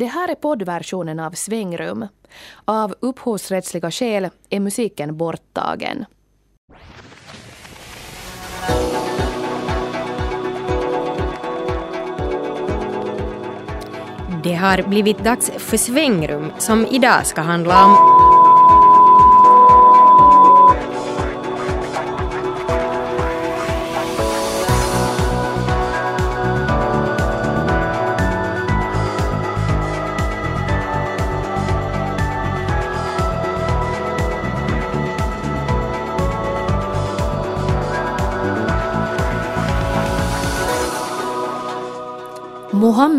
Det här är poddversionen av Svängrum. Av upphovsrättsliga skäl är musiken borttagen. Det har blivit dags för Svängrum som idag ska handla om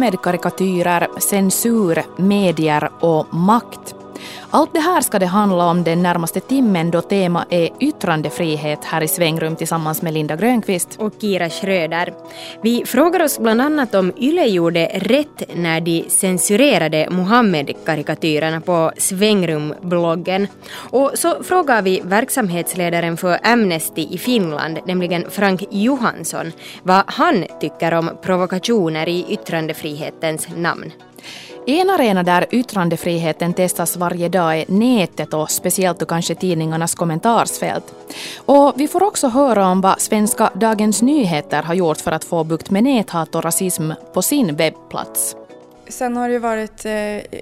med karikatyrer, censur, medier och makt. Allt det här ska det handla om den närmaste timmen då tema är yttrandefrihet här i Svängrum tillsammans med Linda Grönqvist och Kira Schröder. Vi frågar oss bland annat om Yle gjorde rätt när de censurerade Mohammed-karikatyrerna på Svängrum-bloggen. Och så frågar vi verksamhetsledaren för Amnesty i Finland, nämligen Frank Johansson, vad han tycker om provokationer i yttrandefrihetens namn. En arena där yttrandefriheten testas varje dag är nätet och speciellt då kanske tidningarnas kommentarsfält. Och vi får också höra om vad svenska Dagens Nyheter har gjort för att få bukt med näthat och rasism på sin webbplats. Sen har det ju varit eh,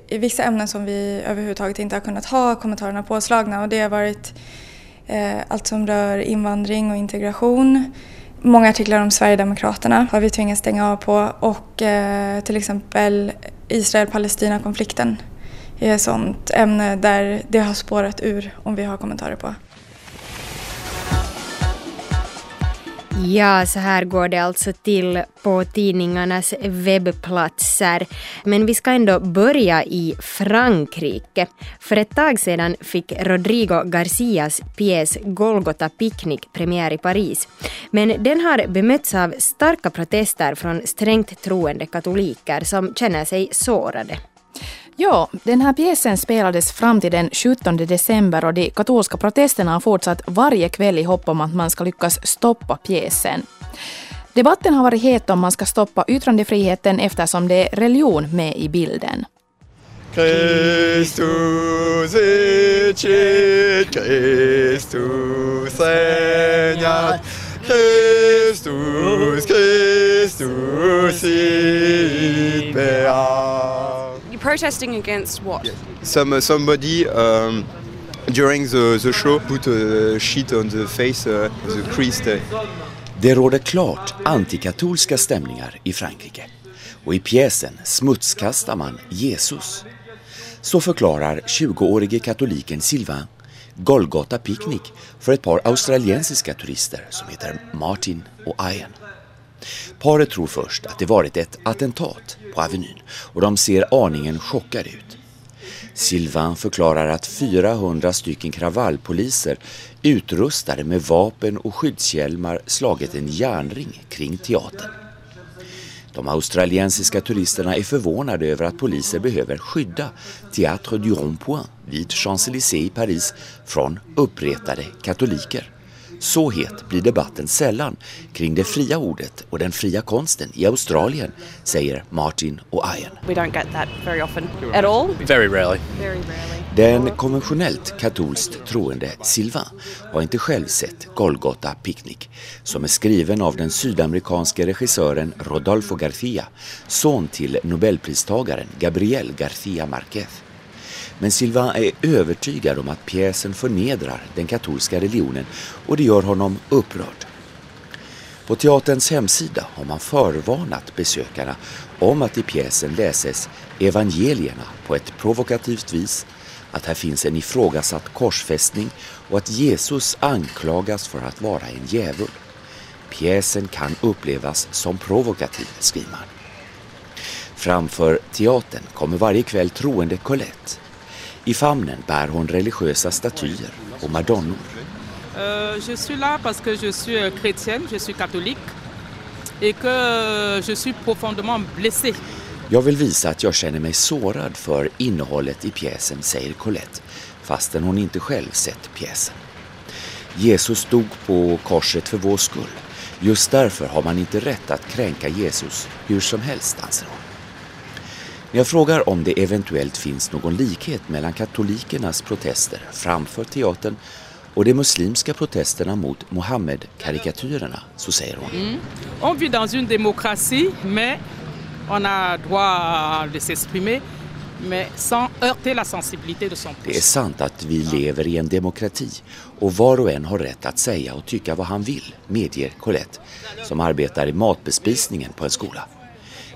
i vissa ämnen som vi överhuvudtaget inte har kunnat ha kommentarerna påslagna och det har varit eh, allt som rör invandring och integration. Många artiklar om Sverigedemokraterna har vi tvingats stänga av på och eh, till exempel Israel-Palestina-konflikten är ett sånt ämne där det har spårat ur om vi har kommentarer på. Ja, så här går det alltså till på tidningarnas webbplatser. Men vi ska ändå börja i Frankrike. För ett tag sedan fick Rodrigo Garcias pjäs Golgota Picnic premiär i Paris. Men den har bemötts av starka protester från strängt troende katoliker som känner sig sårade. Ja, den här pjäsen spelades fram till den 17 december och de katolska protesterna har fortsatt varje kväll i hopp om att man ska lyckas stoppa pjäsen. Debatten har varit het om man ska stoppa yttrandefriheten eftersom det är religion med i bilden. Kristus Kristus Kristus, Kristus beat protesting against what? Some uh, somebody um, during the, the show put a sheet on the face uh, the Christ. Det råder klart antikatolska stämningar i Frankrike och i pjäsen smutskastar man Jesus. Så förklarar 20-årige katoliken Sylvain Golgata Picnic för ett par australiensiska turister som heter Martin och Ian. Paret tror först att det varit ett attentat på Avenyn och de ser aningen chockade ut. Sylvain förklarar att 400 stycken kravallpoliser utrustade med vapen och skyddshjälmar slagit en järnring kring teatern. De australiensiska turisterna är förvånade över att poliser behöver skydda Théâtre du Rond-Point vid Champs-Élysées i Paris från uppretade katoliker. Så het blir debatten sällan kring det fria ordet och den fria konsten i Australien, säger Martin och Ian. We don't get that very often at all. Very rarely. Very rarely. Den konventionellt katolskt troende Silva har inte själv sett Golgota Picnic som är skriven av den sydamerikanske regissören Rodolfo Garcia, son till nobelpristagaren Gabriel Garcia Marquez. Men Sylvain är övertygad om att pjäsen förnedrar den katolska religionen och det gör honom upprörd. På teaterns hemsida har man förvarnat besökarna om att i pjäsen läses evangelierna på ett provokativt vis, att här finns en ifrågasatt korsfästning och att Jesus anklagas för att vara en djävul. Pjäsen kan upplevas som provokativ, skriver man. Framför teatern kommer varje kväll troende Colette i famnen bär hon religiösa statyer och madonnor. Uh, je suis là parce que je suis euh, chrétienne, je suis catholique et que euh, je suis profondément blessée. Jag vill visa att jag känner mig sårad för innehållet i pjäsen, säger Colette, fastän hon inte själv sett pjäsen. Jesus dog på korset för vår skull. Just därför har man inte rätt att kränka Jesus hur som helst, anser hon. När jag frågar om det eventuellt finns någon likhet mellan katolikernas protester framför teatern och de muslimska protesterna mot Mohammed-karikatyrerna så säger hon. Mm. On vit dans une démocratie mais on a droit de s'exprimer Det är sant att vi lever i en demokrati och var och en har rätt att säga och tycka vad han vill, medger Colette som arbetar i matbespisningen på en skola.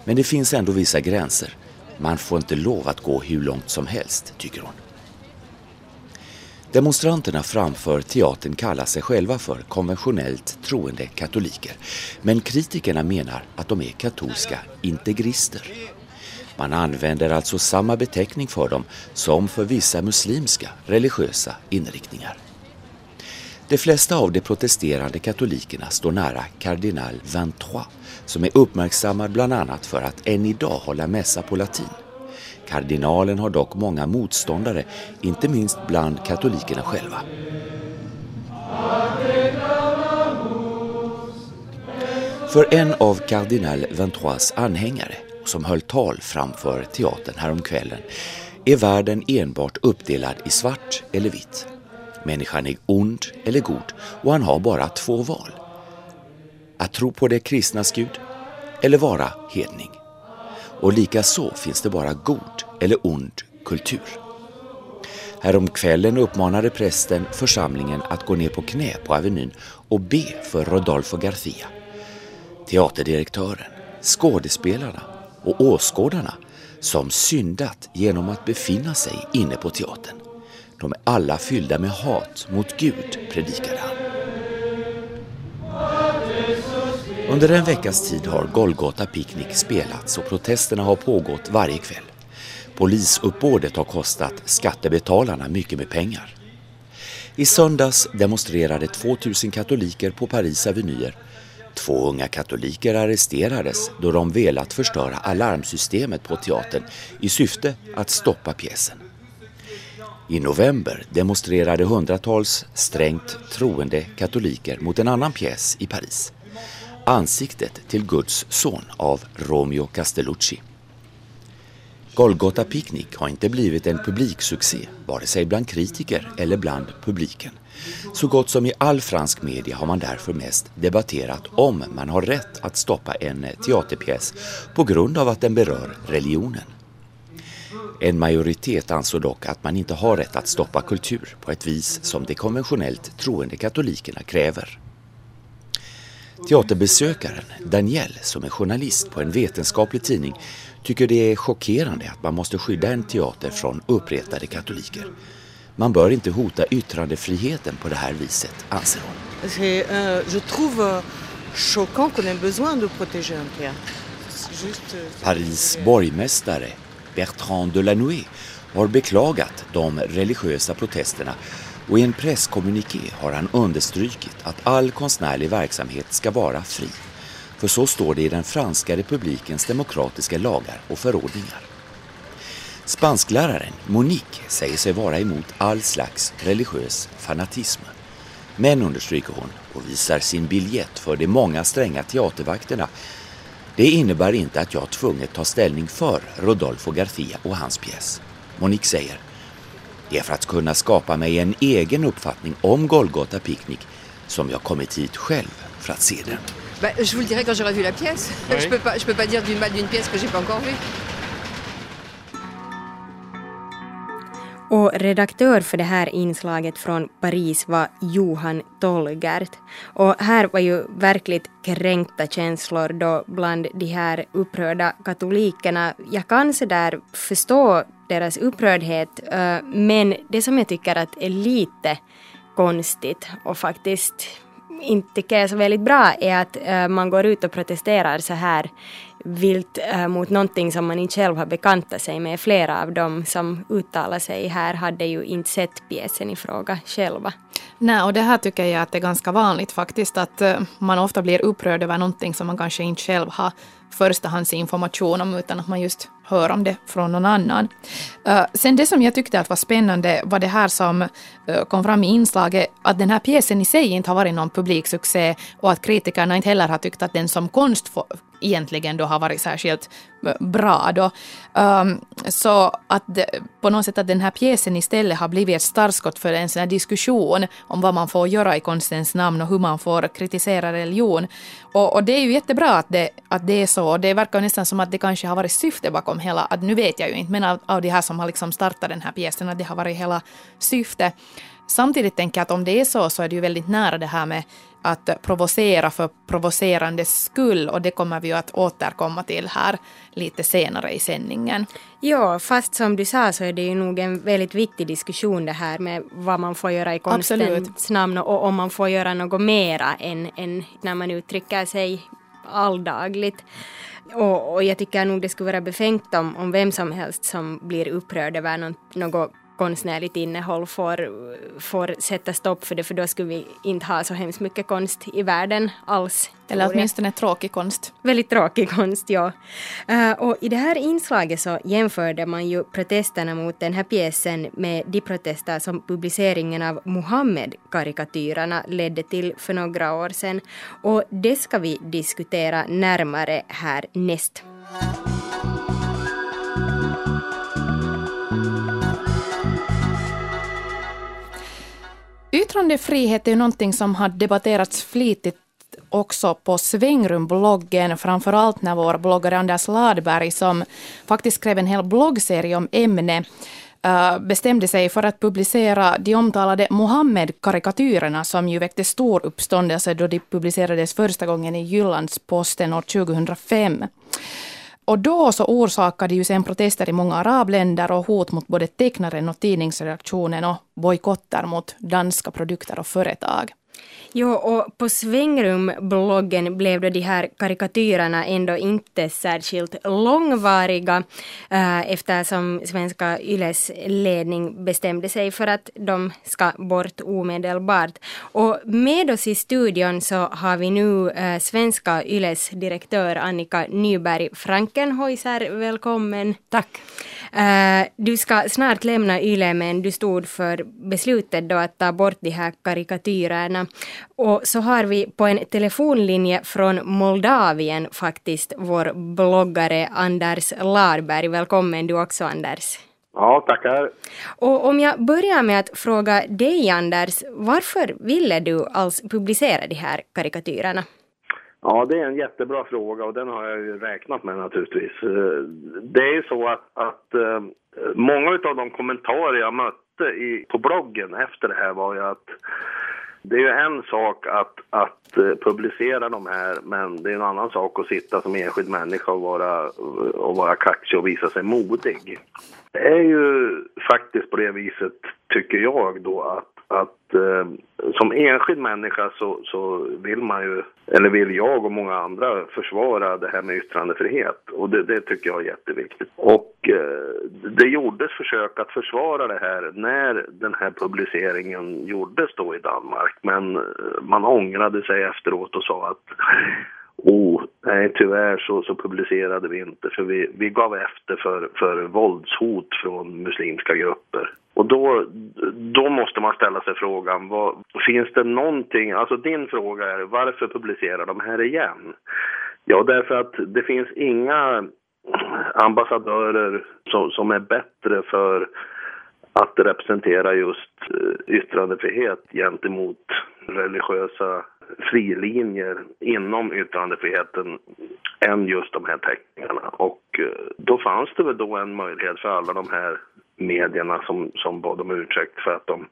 Men det finns ändå vissa gränser. Man får inte lov att gå hur långt som helst, tycker hon. Demonstranterna framför teatern kallar sig själva för konventionellt troende katoliker. Men kritikerna menar att de är katolska integrister. Man använder alltså samma beteckning för dem som för vissa muslimska religiösa inriktningar. De flesta av de protesterande katolikerna står nära kardinal 23 som är uppmärksammad bland annat för att än idag hålla mässa på latin. Kardinalen har dock många motståndare, inte minst bland katolikerna själva. För en av kardinal 23 anhängare, som höll tal framför teatern häromkvällen, är världen enbart uppdelad i svart eller vitt. Människan är ond eller god och han har bara två val. Att tro på det kristnas Gud eller vara hedning. Och lika så finns det bara god eller ond kultur. Häromkvällen uppmanade prästen församlingen att gå ner på knä på Avenyn och be för Rodolfo Garcia. Teaterdirektören, skådespelarna och åskådarna som syndat genom att befinna sig inne på teatern. De är alla fyllda med hat mot Gud, predikade han. Under en veckas tid har Golgata Picnic spelats och protesterna har pågått varje kväll. Polisuppbådet har kostat skattebetalarna mycket med pengar. I söndags demonstrerade 2000 katoliker på Paris avenyer. Två unga katoliker arresterades då de velat förstöra alarmsystemet på teatern i syfte att stoppa pjäsen. I november demonstrerade hundratals strängt troende katoliker mot en annan pjäs i Paris. Ansiktet till Guds son av Romeo Castellucci. Golgata Picnic har inte blivit en publiksuccé, vare sig bland kritiker eller bland publiken. Så gott som i all fransk media har man därför mest debatterat om man har rätt att stoppa en teaterpjäs på grund av att den berör religionen. En majoritet ansåg dock att man inte har rätt att stoppa kultur på ett vis som de konventionellt troende katolikerna kräver. Teaterbesökaren Daniel, som är journalist på en vetenskaplig tidning, tycker det är chockerande att man måste skydda en teater från uppretade katoliker. Man bör inte hota yttrandefriheten på det här viset, anser hon. Trouve euh, choquant qu'on ait besoin de protéger un théâtre. Euh, Paris borgmästare Bertrand Delanoë har beklagat de religiösa protesterna och i en presskommuniké har han understrukit att all konstnärlig verksamhet ska vara fri. För så står det i den franska republikens demokratiska lagar och förordningar. Spanskläraren Monique säger sig vara emot all slags religiös fanatism. Men understryker hon och visar sin biljett för de många stränga teatervakterna. Det innebär inte att jag tvunget tar ställning för Rodolfo Garcia och hans pjäs. Monique säger det är för att kunna skapa mig en egen uppfattning om Golgata Picnic som jag kommit hit själv för att se den. Bah, je vous le dirai quand j'aurai vu la pièce. Oui. Je peux pas, je peux pas dire du mal d'une pièce que j'ai pas encore vue. Och redaktör för det här inslaget från Paris var Johan Tolgert. Och här var ju verkligt kränkta känslor då bland de här upprörda katolikerna. Jag kan så där förstå deras upprördhet, eh, men det som jag tycker att är lite konstigt och faktiskt inte tycker jag är så väldigt bra är att eh, man går ut och protesterar så här vilt äh, mot någonting som man inte själv har bekantat sig med. Flera av dem som uttalar sig här hade ju inte sett pjäsen i fråga själva. Nej, och det här tycker jag att det är ganska vanligt faktiskt, att äh, man ofta blir upprörd över någonting som man kanske inte själv har förstahandsinformation om, utan att man just hör om det från någon annan. Uh, sen det som jag tyckte att var spännande var det här som uh, kom fram i inslaget, att den här pjäsen i sig inte har varit någon publiksuccé och att kritikerna inte heller har tyckt att den som konst egentligen då har varit särskilt eh, bra. Då. Um, så att det, på något sätt att den här pjäsen istället har blivit ett startskott för en sån här diskussion om vad man får göra i konstens namn och hur man får kritisera religion. Och, och det är ju jättebra att det, att det är så. Det verkar nästan som att det kanske har varit syfte bakom hela, att nu vet jag ju inte, men av, av de här som har liksom startat den här pjäsen, att det har varit hela syfte. Samtidigt tänker jag att om det är så, så är det ju väldigt nära det här med att provocera för provocerandes skull och det kommer vi ju att återkomma till här lite senare i sändningen. Ja, fast som du sa så är det ju nog en väldigt viktig diskussion det här med vad man får göra i konstens Absolut. namn och om man får göra något mera än, än när man uttrycker sig alldagligt. Och, och jag tycker nog det skulle vara befängt om, om vem som helst som blir upprörd över något, något konstnärligt innehåll får, får sätta stopp för det för då skulle vi inte ha så hemskt mycket konst i världen alls. Eller åtminstone tråkig konst. Väldigt tråkig konst, ja. Uh, och i det här inslaget så jämförde man ju protesterna mot den här pjäsen med de protester som publiceringen av Muhammed-karikatyrerna ledde till för några år sedan. Och det ska vi diskutera närmare här näst. Yttrandefrihet är ju någonting som har debatterats flitigt också på Svängrumbloggen, framförallt när vår bloggare Anders Ladberg, som faktiskt skrev en hel bloggserie om ämnet, eh, bestämde sig för att publicera de omtalade Mohammed-karikatyrerna som ju väckte stor uppståndelse då de publicerades första gången i Jyllands-Posten år 2005. Och då så orsakade ju sen protester i många arabländer och hot mot både tecknaren och tidningsredaktionen och bojkotter mot danska produkter och företag. Jo, och på Svängrum-bloggen blev då de här karikatyrerna ändå inte särskilt långvariga äh, eftersom Svenska Yles ledning bestämde sig för att de ska bort omedelbart. Och med oss i studion så har vi nu äh, Svenska Yles direktör Annika Nyberg Frankenhäuser. Välkommen. Tack. Äh, du ska snart lämna Yle men du stod för beslutet då att ta bort de här karikatyrerna. Och så har vi på en telefonlinje från Moldavien faktiskt vår bloggare Anders Larberg. Välkommen du också Anders. Ja, tackar. Och om jag börjar med att fråga dig Anders, varför ville du alls publicera de här karikatyrerna? Ja, det är en jättebra fråga och den har jag ju räknat med naturligtvis. Det är ju så att, att eh, många av de kommentarer jag mötte i, på bloggen efter det här var ju att det är ju en sak att, att eh, publicera de här, men det är en annan sak att sitta som enskild människa och vara, och vara kaxig och visa sig modig. Det är ju faktiskt på det viset, tycker jag då, att att eh, som enskild människa så, så vill man ju, eller vill jag och många andra försvara det här med yttrandefrihet. Och det, det tycker jag är jätteviktigt. Och eh, det gjordes försök att försvara det här när den här publiceringen gjordes då i Danmark. Men eh, man ångrade sig efteråt och sa att Oh, nej, tyvärr så, så publicerade vi inte för vi, vi gav efter för, för våldshot från muslimska grupper. Och då, då måste man ställa sig frågan, vad, finns det någonting, alltså din fråga är varför publicerar de här igen? Ja, därför att det finns inga ambassadörer som, som är bättre för att representera just eh, yttrandefrihet gentemot religiösa frilinjer inom yttrandefriheten än just de här teckningarna. Och eh, då fanns det väl då en möjlighet för alla de här medierna som, som bad om ursäkt för att de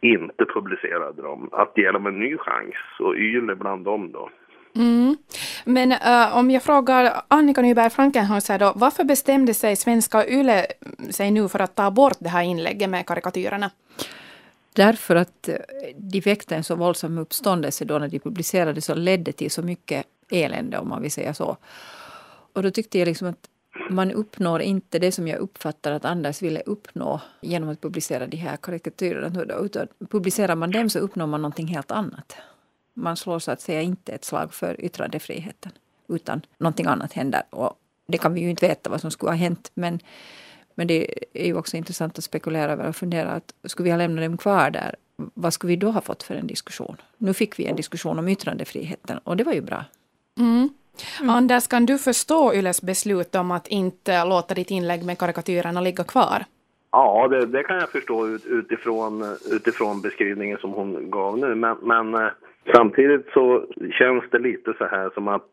inte publicerade dem, att ge dem en ny chans och Yle bland dem då. Mm. Men uh, om jag frågar Annika Nyberg Frankenhaus här då, varför bestämde sig svenska YLE eh, sig nu för att ta bort det här inlägget med karikatyrerna? Därför att eh, de väckte en så våldsam uppståndelse då när de publicerades och ledde till så mycket elände om man vill säga så. Och då tyckte jag liksom att man uppnår inte det som jag uppfattar att Anders ville uppnå genom att publicera de här karikatyrerna. Utan publicerar man dem så uppnår man någonting helt annat. Man slår så att säga inte ett slag för yttrandefriheten utan någonting annat händer. Och det kan vi ju inte veta vad som skulle ha hänt men, men det är ju också intressant att spekulera över och fundera att skulle vi ha lämnat dem kvar där vad skulle vi då ha fått för en diskussion? Nu fick vi en diskussion om yttrandefriheten och det var ju bra. Mm. Mm. Anders, kan du förstå Yles beslut om att inte låta ditt inlägg med karikatyrerna ligga kvar? Ja, det, det kan jag förstå ut, utifrån, utifrån beskrivningen som hon gav nu. Men, men eh, samtidigt så känns det lite så här som att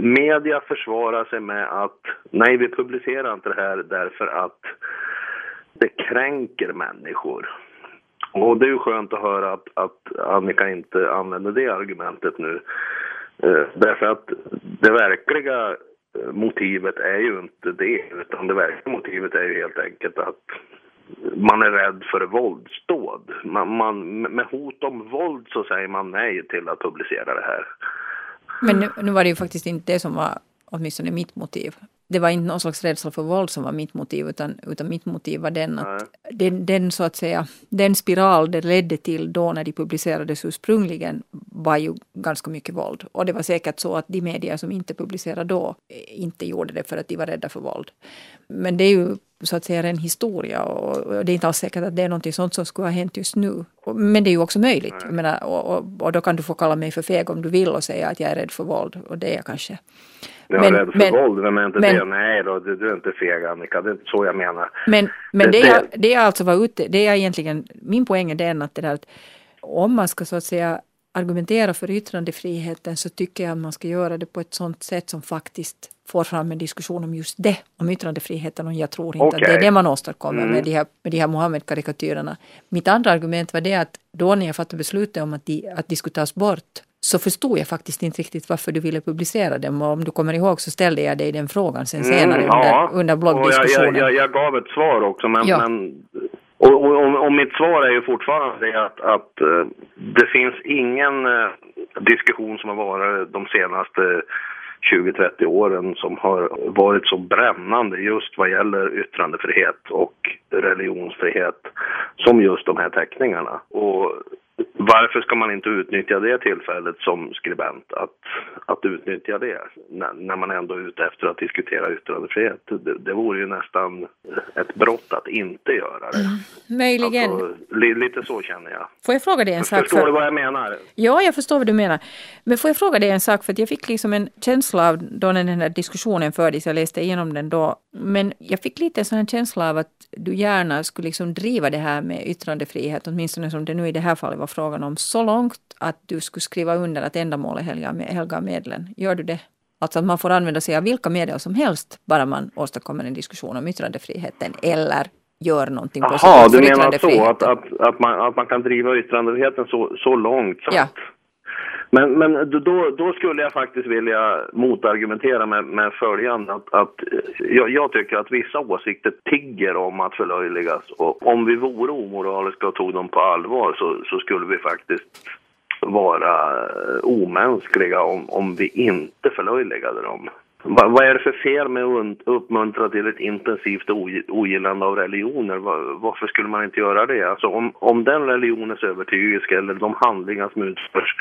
media försvarar sig med att nej, vi publicerar inte det här därför att det kränker människor. Och det är ju skönt att höra att, att Annika inte använder det argumentet nu. Eh, därför att det verkliga eh, motivet är ju inte det, utan det verkliga motivet är ju helt enkelt att man är rädd för våldsdåd. Man, man, med hot om våld så säger man nej till att publicera det här. Men nu, nu var det ju faktiskt inte det som var åtminstone mitt motiv det var inte någon slags rädsla för våld som var mitt motiv, utan, utan mitt motiv var den att den, den, så att säga, den spiral det ledde till då när de publicerades ursprungligen var ju ganska mycket våld. Och det var säkert så att de medier som inte publicerade då eh, inte gjorde det för att de var rädda för våld. Men det är ju så att säga en historia och det är inte alls säkert att det är något sånt som skulle ha hänt just nu. Men det är ju också möjligt. Menar, och, och, och, då kan du få kalla mig för feg om du vill och säga att jag är rädd för våld och det är jag kanske. Jag är rädd för men, våld, vem är inte men, det? Nej då, du, du är inte feg Annika, det är inte så jag menar. Men, men det, det, jag, det jag alltså var ute, det är egentligen, min poäng är den att det där att om man ska så att säga argumentera för yttrandefriheten så tycker jag att man ska göra det på ett sådant sätt som faktiskt får fram en diskussion om just det, om yttrandefriheten och jag tror inte okay. att det är det man åstadkommer mm. med de här, med de här Mohammed-karikatyrerna. Mitt andra argument var det att då när jag fattade beslutet om att de, att de skulle tas bort så förstod jag faktiskt inte riktigt varför du ville publicera dem och om du kommer ihåg så ställde jag dig den frågan sen mm, senare mm, under, ja. under bloggdiskussionen. Jag, jag, jag, gav ett svar också men, ja. men och, och, och, mitt svar är ju fortfarande att, att uh, det finns ingen uh, diskussion som har varit de senaste 20-30 åren som har varit så brännande just vad gäller yttrandefrihet och religionsfrihet som just de här teckningarna. Och varför ska man inte utnyttja det tillfället som skribent att, att utnyttja det när, när man ändå är ute efter att diskutera yttrandefrihet? Det, det vore ju nästan ett brott att inte göra det. Mm, möjligen. Alltså, li, lite så känner jag. Får jag fråga dig en sak? Förstår för... du vad jag menar? Ja, jag förstår vad du menar. Men får jag fråga dig en sak? För jag fick liksom en känsla av då när den här diskussionen fördes, jag läste igenom den då, men jag fick lite en sån känsla av att du gärna skulle liksom driva det här med yttrandefrihet, åtminstone som det nu i det här fallet var frågan om, så långt att du skulle skriva under att ändamålet helgar medlen. Gör du det? Alltså att man får använda sig av vilka medier som helst, bara man åstadkommer en diskussion om yttrandefriheten, eller gör någonting Aha, du menar så att, att, att, man, att man kan driva yttrandefriheten så, så långt så ja men, men då, då skulle jag faktiskt vilja motargumentera med, med följande att, att eh, jag, jag, tycker att vissa åsikter tigger om att förlöjligas och om vi vore omoraliska och tog dem på allvar så, så skulle vi faktiskt vara eh, omänskliga om, om vi inte förlöjligade dem. Va, vad är det för fel med att uppmuntra till ett intensivt ogillande av religioner? Va, varför skulle man inte göra det? Alltså om, om den religionens övertygelse eller de handlingar som utförs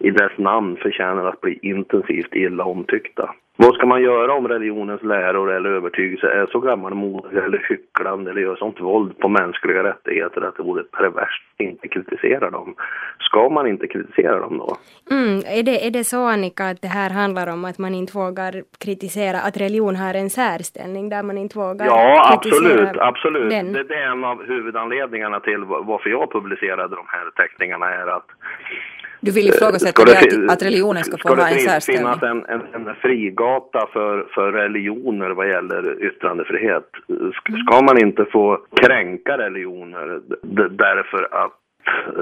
i dess namn förtjänar att bli intensivt illa omtyckta. Vad ska man göra om religionens läror eller övertygelse är så gammalmodig eller hycklande eller gör sånt våld på mänskliga rättigheter att det vore perverst att inte kritisera dem? Ska man inte kritisera dem då? Mm, är, det, är det så Annika att det här handlar om att man inte vågar kritisera, att religion har en särställning där man inte vågar ja, absolut, absolut. Den? Det, det är en av huvudanledningarna till varför jag publicerade de här teckningarna är att du vill ifrågasätta det, att, att religionen ska få ha en särställning? Ska det finnas en, en, frigata för, för religioner vad gäller yttrandefrihet? Ska man inte få kränka religioner därför att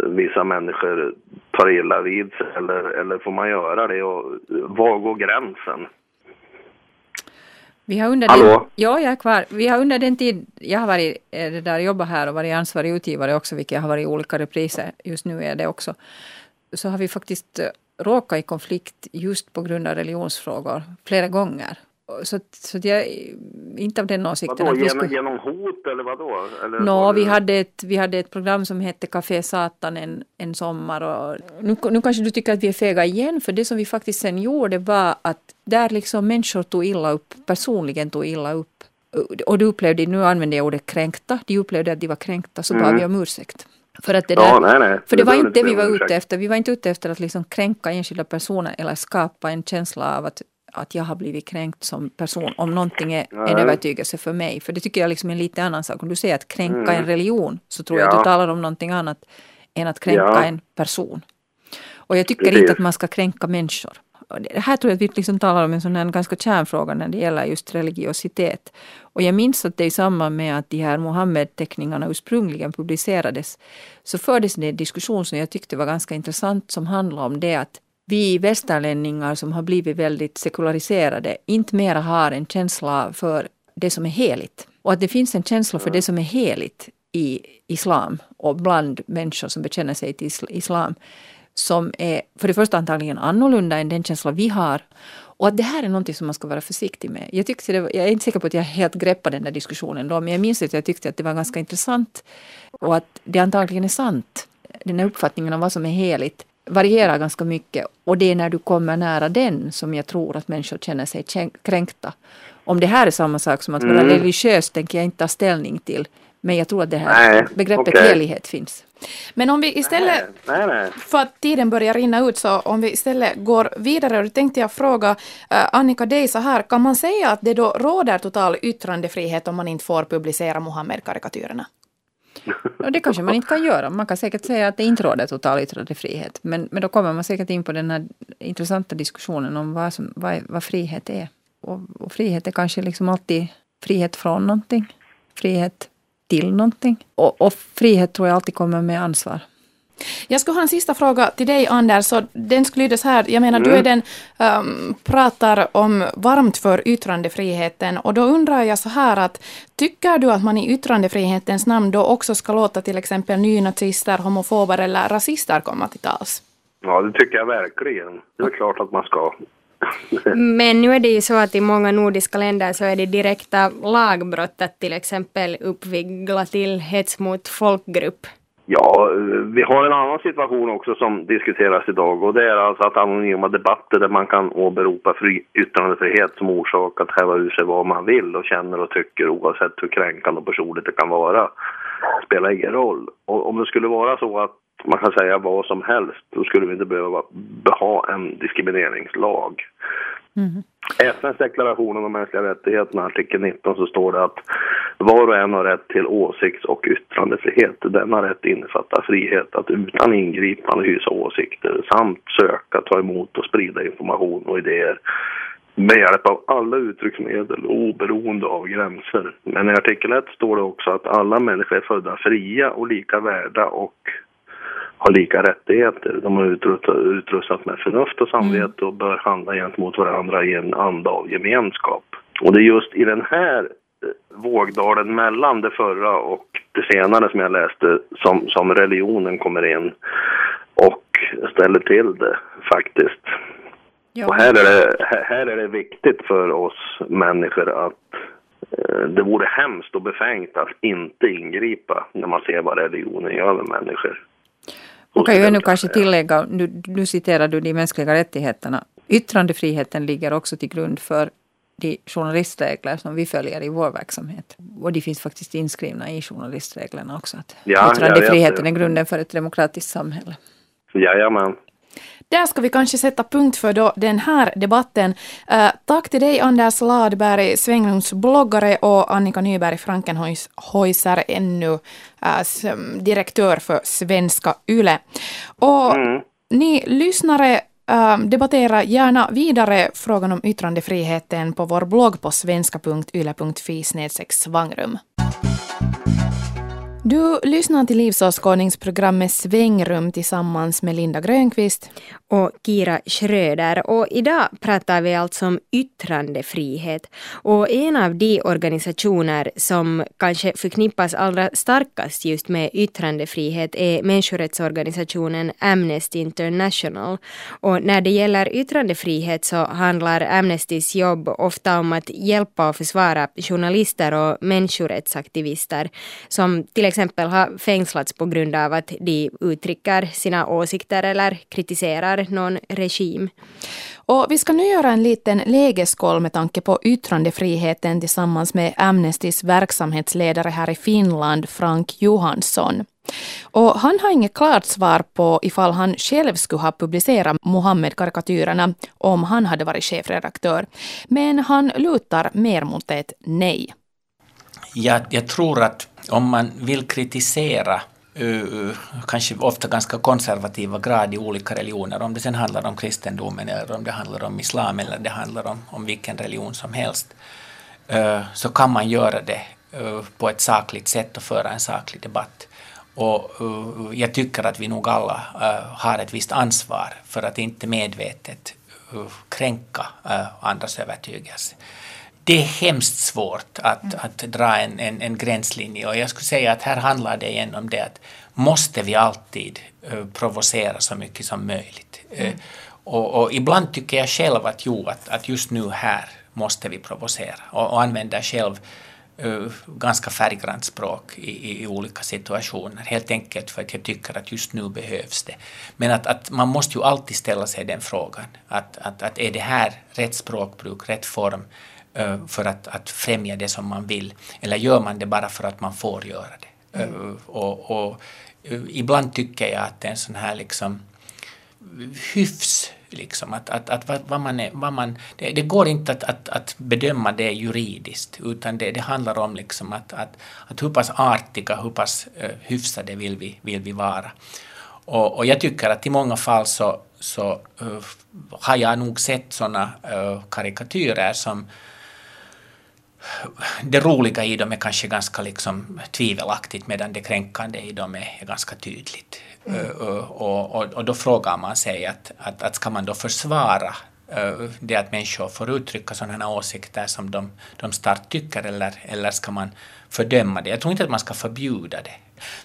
vissa människor tar illa vid sig eller, eller får man göra det och var går gränsen? Vi har under Hallå? Den, ja, jag är kvar. Vi har under den tid jag har varit eh, det där, jobbat här och varit ansvarig utgivare också, vilket jag har varit i olika repriser. Just nu är det också så har vi faktiskt eh, råkat i konflikt just på grund av religionsfrågor flera gånger. Så, så jag är inte av den åsikten vadå, att vi skulle... Genom hot eller vadå? Eller no, vi, hade ett, vi hade ett program som hette Café Satan en, en sommar. Och nu, nu kanske du tycker att vi är fega igen, för det som vi faktiskt sen gjorde var att där liksom människor tog illa upp, personligen tog illa upp. Och du upplevde, nu använder jag ordet kränkta, de upplevde att de var kränkta, så mm. bad vi om ursäkt. För, att det där, ja, nej, nej. för det, det var inte det vi var ute efter. Vi var inte ute efter att liksom kränka enskilda personer eller skapa en känsla av att, att jag har blivit kränkt som person om någonting är nej. en övertygelse för mig. För det tycker jag liksom är en lite annan sak. Om du säger att kränka mm. en religion så tror ja. jag att du talar om någonting annat än att kränka ja. en person. Och jag tycker Precis. inte att man ska kränka människor. Här tror jag att vi liksom talar om en sån här ganska kärnfråga när det gäller just religiositet. Och jag minns att det i samband med att de här Mohammed-teckningarna ursprungligen publicerades så fördes det en diskussion som jag tyckte var ganska intressant som handlade om det att vi västerlänningar som har blivit väldigt sekulariserade inte mera har en känsla för det som är heligt. Och att det finns en känsla för det som är heligt i islam och bland människor som bekänner sig till islam som är för det första antagligen annorlunda än den känsla vi har. Och att det här är någonting som man ska vara försiktig med. Jag, tyckte det var, jag är inte säker på att jag helt greppade den där diskussionen då, men jag minns att jag tyckte att det var ganska intressant och att det antagligen är sant. Den här uppfattningen om vad som är heligt varierar ganska mycket och det är när du kommer nära den som jag tror att människor känner sig kränkta. Om det här är samma sak som att vara mm. religiös tänker jag inte ta ställning till. Men jag tror att det här nej, begreppet okay. helighet finns. Men om vi istället, nej, nej, för att tiden börjar rinna ut, så om vi istället går vidare, och då tänkte jag fråga uh, Annika dig så här, kan man säga att det då råder total yttrandefrihet om man inte får publicera Mohammed-karikatyrerna? det kanske man inte kan göra. Man kan säkert säga att det inte råder total yttrandefrihet. Men, men då kommer man säkert in på den här intressanta diskussionen om vad, som, vad, vad frihet är. Och, och frihet är kanske liksom alltid frihet från någonting. Frihet till någonting. Och, och frihet tror jag alltid kommer med ansvar. Jag skulle ha en sista fråga till dig Anders. Så den skulle lyda så här. Jag menar, mm. du är den um, pratar om varmt för yttrandefriheten och då undrar jag så här att tycker du att man i yttrandefrihetens namn då också ska låta till exempel nynazister, homofober eller rasister komma till tals? Ja, det tycker jag verkligen. Det är klart att man ska. Men nu är det ju så att i många nordiska länder så är det direkta lagbrott att till exempel uppvigla till hets mot folkgrupp. Ja, vi har en annan situation också som diskuteras idag och det är alltså att anonyma debatter där man kan åberopa fri yttrandefrihet som orsak att häva ur sig vad man vill och känner och tycker oavsett hur kränkande och personligt det kan vara spelar ingen roll. Och om det skulle vara så att man kan säga vad som helst, då skulle vi inte behöva ha en diskrimineringslag. Mm. FNs deklaration om de mänskliga rättigheterna, artikel 19, så står det att var och en har rätt till åsikts och yttrandefrihet. Denna rätt innefattar frihet att utan ingripande hysa åsikter samt söka, ta emot och sprida information och idéer med hjälp av alla uttrycksmedel oberoende av gränser. Men i artikel 1 står det också att alla människor är födda fria och lika värda och har lika rättigheter. De har utrustats med förnuft och samvete och bör handla gentemot varandra i en anda av gemenskap. Och det är just i den här eh, vågdalen mellan det förra och det senare som jag läste som, som religionen kommer in och ställer till det faktiskt. Ja. Och här är, det, här är det viktigt för oss människor att eh, det vore hemskt och befängt att inte ingripa när man ser vad religionen gör med människor. Man kan ju ännu kanske tillägga, nu, nu citerar du de mänskliga rättigheterna. Yttrandefriheten ligger också till grund för de journalistregler som vi följer i vår verksamhet. Och de finns faktiskt inskrivna i journalistreglerna också. Att ja, yttrandefriheten är grunden för ett demokratiskt samhälle. Jajamän. Där ska vi kanske sätta punkt för då den här debatten. Uh, tack till dig Anders Ladberg, svängrumsbloggare och Annika Nyberg Frankenhäuser, ännu uh, direktör för Svenska Yle. Och mm. ni lyssnare Uh, debattera gärna vidare frågan om yttrandefriheten på vår blogg på svenska.yle.fi svangrum. Du lyssnar till livsåskådningsprogrammet Svängrum tillsammans med Linda Grönqvist och Kira Schröder. Och idag pratar vi alltså om yttrandefrihet. Och en av de organisationer som kanske förknippas allra starkast just med yttrandefrihet är människorättsorganisationen Amnesty International. Och när det gäller yttrandefrihet så handlar Amnestys jobb ofta om att hjälpa och försvara journalister och människorättsaktivister som till exempel har fängslats på grund av att de uttrycker sina åsikter eller kritiserar någon regim. Och vi ska nu göra en liten lägeskoll med tanke på yttrandefriheten tillsammans med Amnestys verksamhetsledare här i Finland, Frank Johansson. Och han har inget klart svar på ifall han själv skulle ha publicerat Mohammed-karikatyrerna om han hade varit chefredaktör. Men han lutar mer mot ett nej. Jag, jag tror att om man vill kritisera eh, kanske ofta ganska konservativa grad i olika religioner, om det sen handlar om kristendomen eller om det handlar om islam eller det handlar om, om vilken religion som helst, eh, så kan man göra det eh, på ett sakligt sätt och föra en saklig debatt. Och jag tycker att vi nog alla har ett visst ansvar för att inte medvetet kränka andras övertygelse det är hemskt svårt att, mm. att dra en, en, en, gränslinje och jag skulle säga att här handlar det igen om det att måste vi alltid uh, provocera så mycket som möjligt. Mm. Uh, och, och, ibland tycker jag själv att jo, att, att just nu här måste vi provocera och, och använder själv uh, ganska färggrant språk i, i, i, olika situationer, helt enkelt för att jag tycker att just nu behövs det. Men att, att man måste ju alltid ställa sig den frågan, att, att, att är det här rätt språkbruk, rätt form, Eh, för att, att främja det som man vill? Eller gör man det bara för att man får göra det? Mm. Eh, och, och, eh, ibland tycker jag att det är en sån här liksom hyfs Liksom, att, att, att vad, man är, vad man, det, det, går inte att, att, att bedöma det juridiskt utan det, det handlar om liksom att, att, att hur pass artiga, hur pass uh, hyfsade vill vi, vill vi vara. Och, och jag tycker att i många fall så, så uh, har jag nog sett sådana uh, karikatyrer som det roliga i dem är kanske ganska liksom tvivelaktigt medan det kränkande i dem är, är ganska tydligt. Mm. Uh, och, och, och, då frågar man sig att, att, att ska man då försvara uh, det att människor får uttrycka sådana åsikter som de, de starkt tycker eller, eller ska man fördöma det? Jag tror inte att man ska förbjuda det.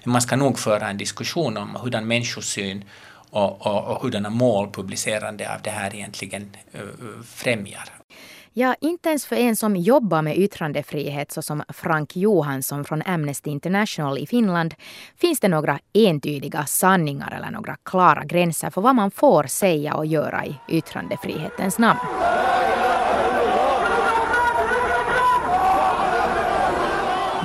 Men man ska nog föra en diskussion om hurdan människosyn och, och, och hurdana mål publicerande av det här egentligen främjar. Ja, inte ens för en som jobbar med yttrandefrihet såsom Frank Johansson från Amnesty International i Finland finns det några entydiga sanningar eller några klara gränser för vad man får säga och göra i yttrandefrihetens namn.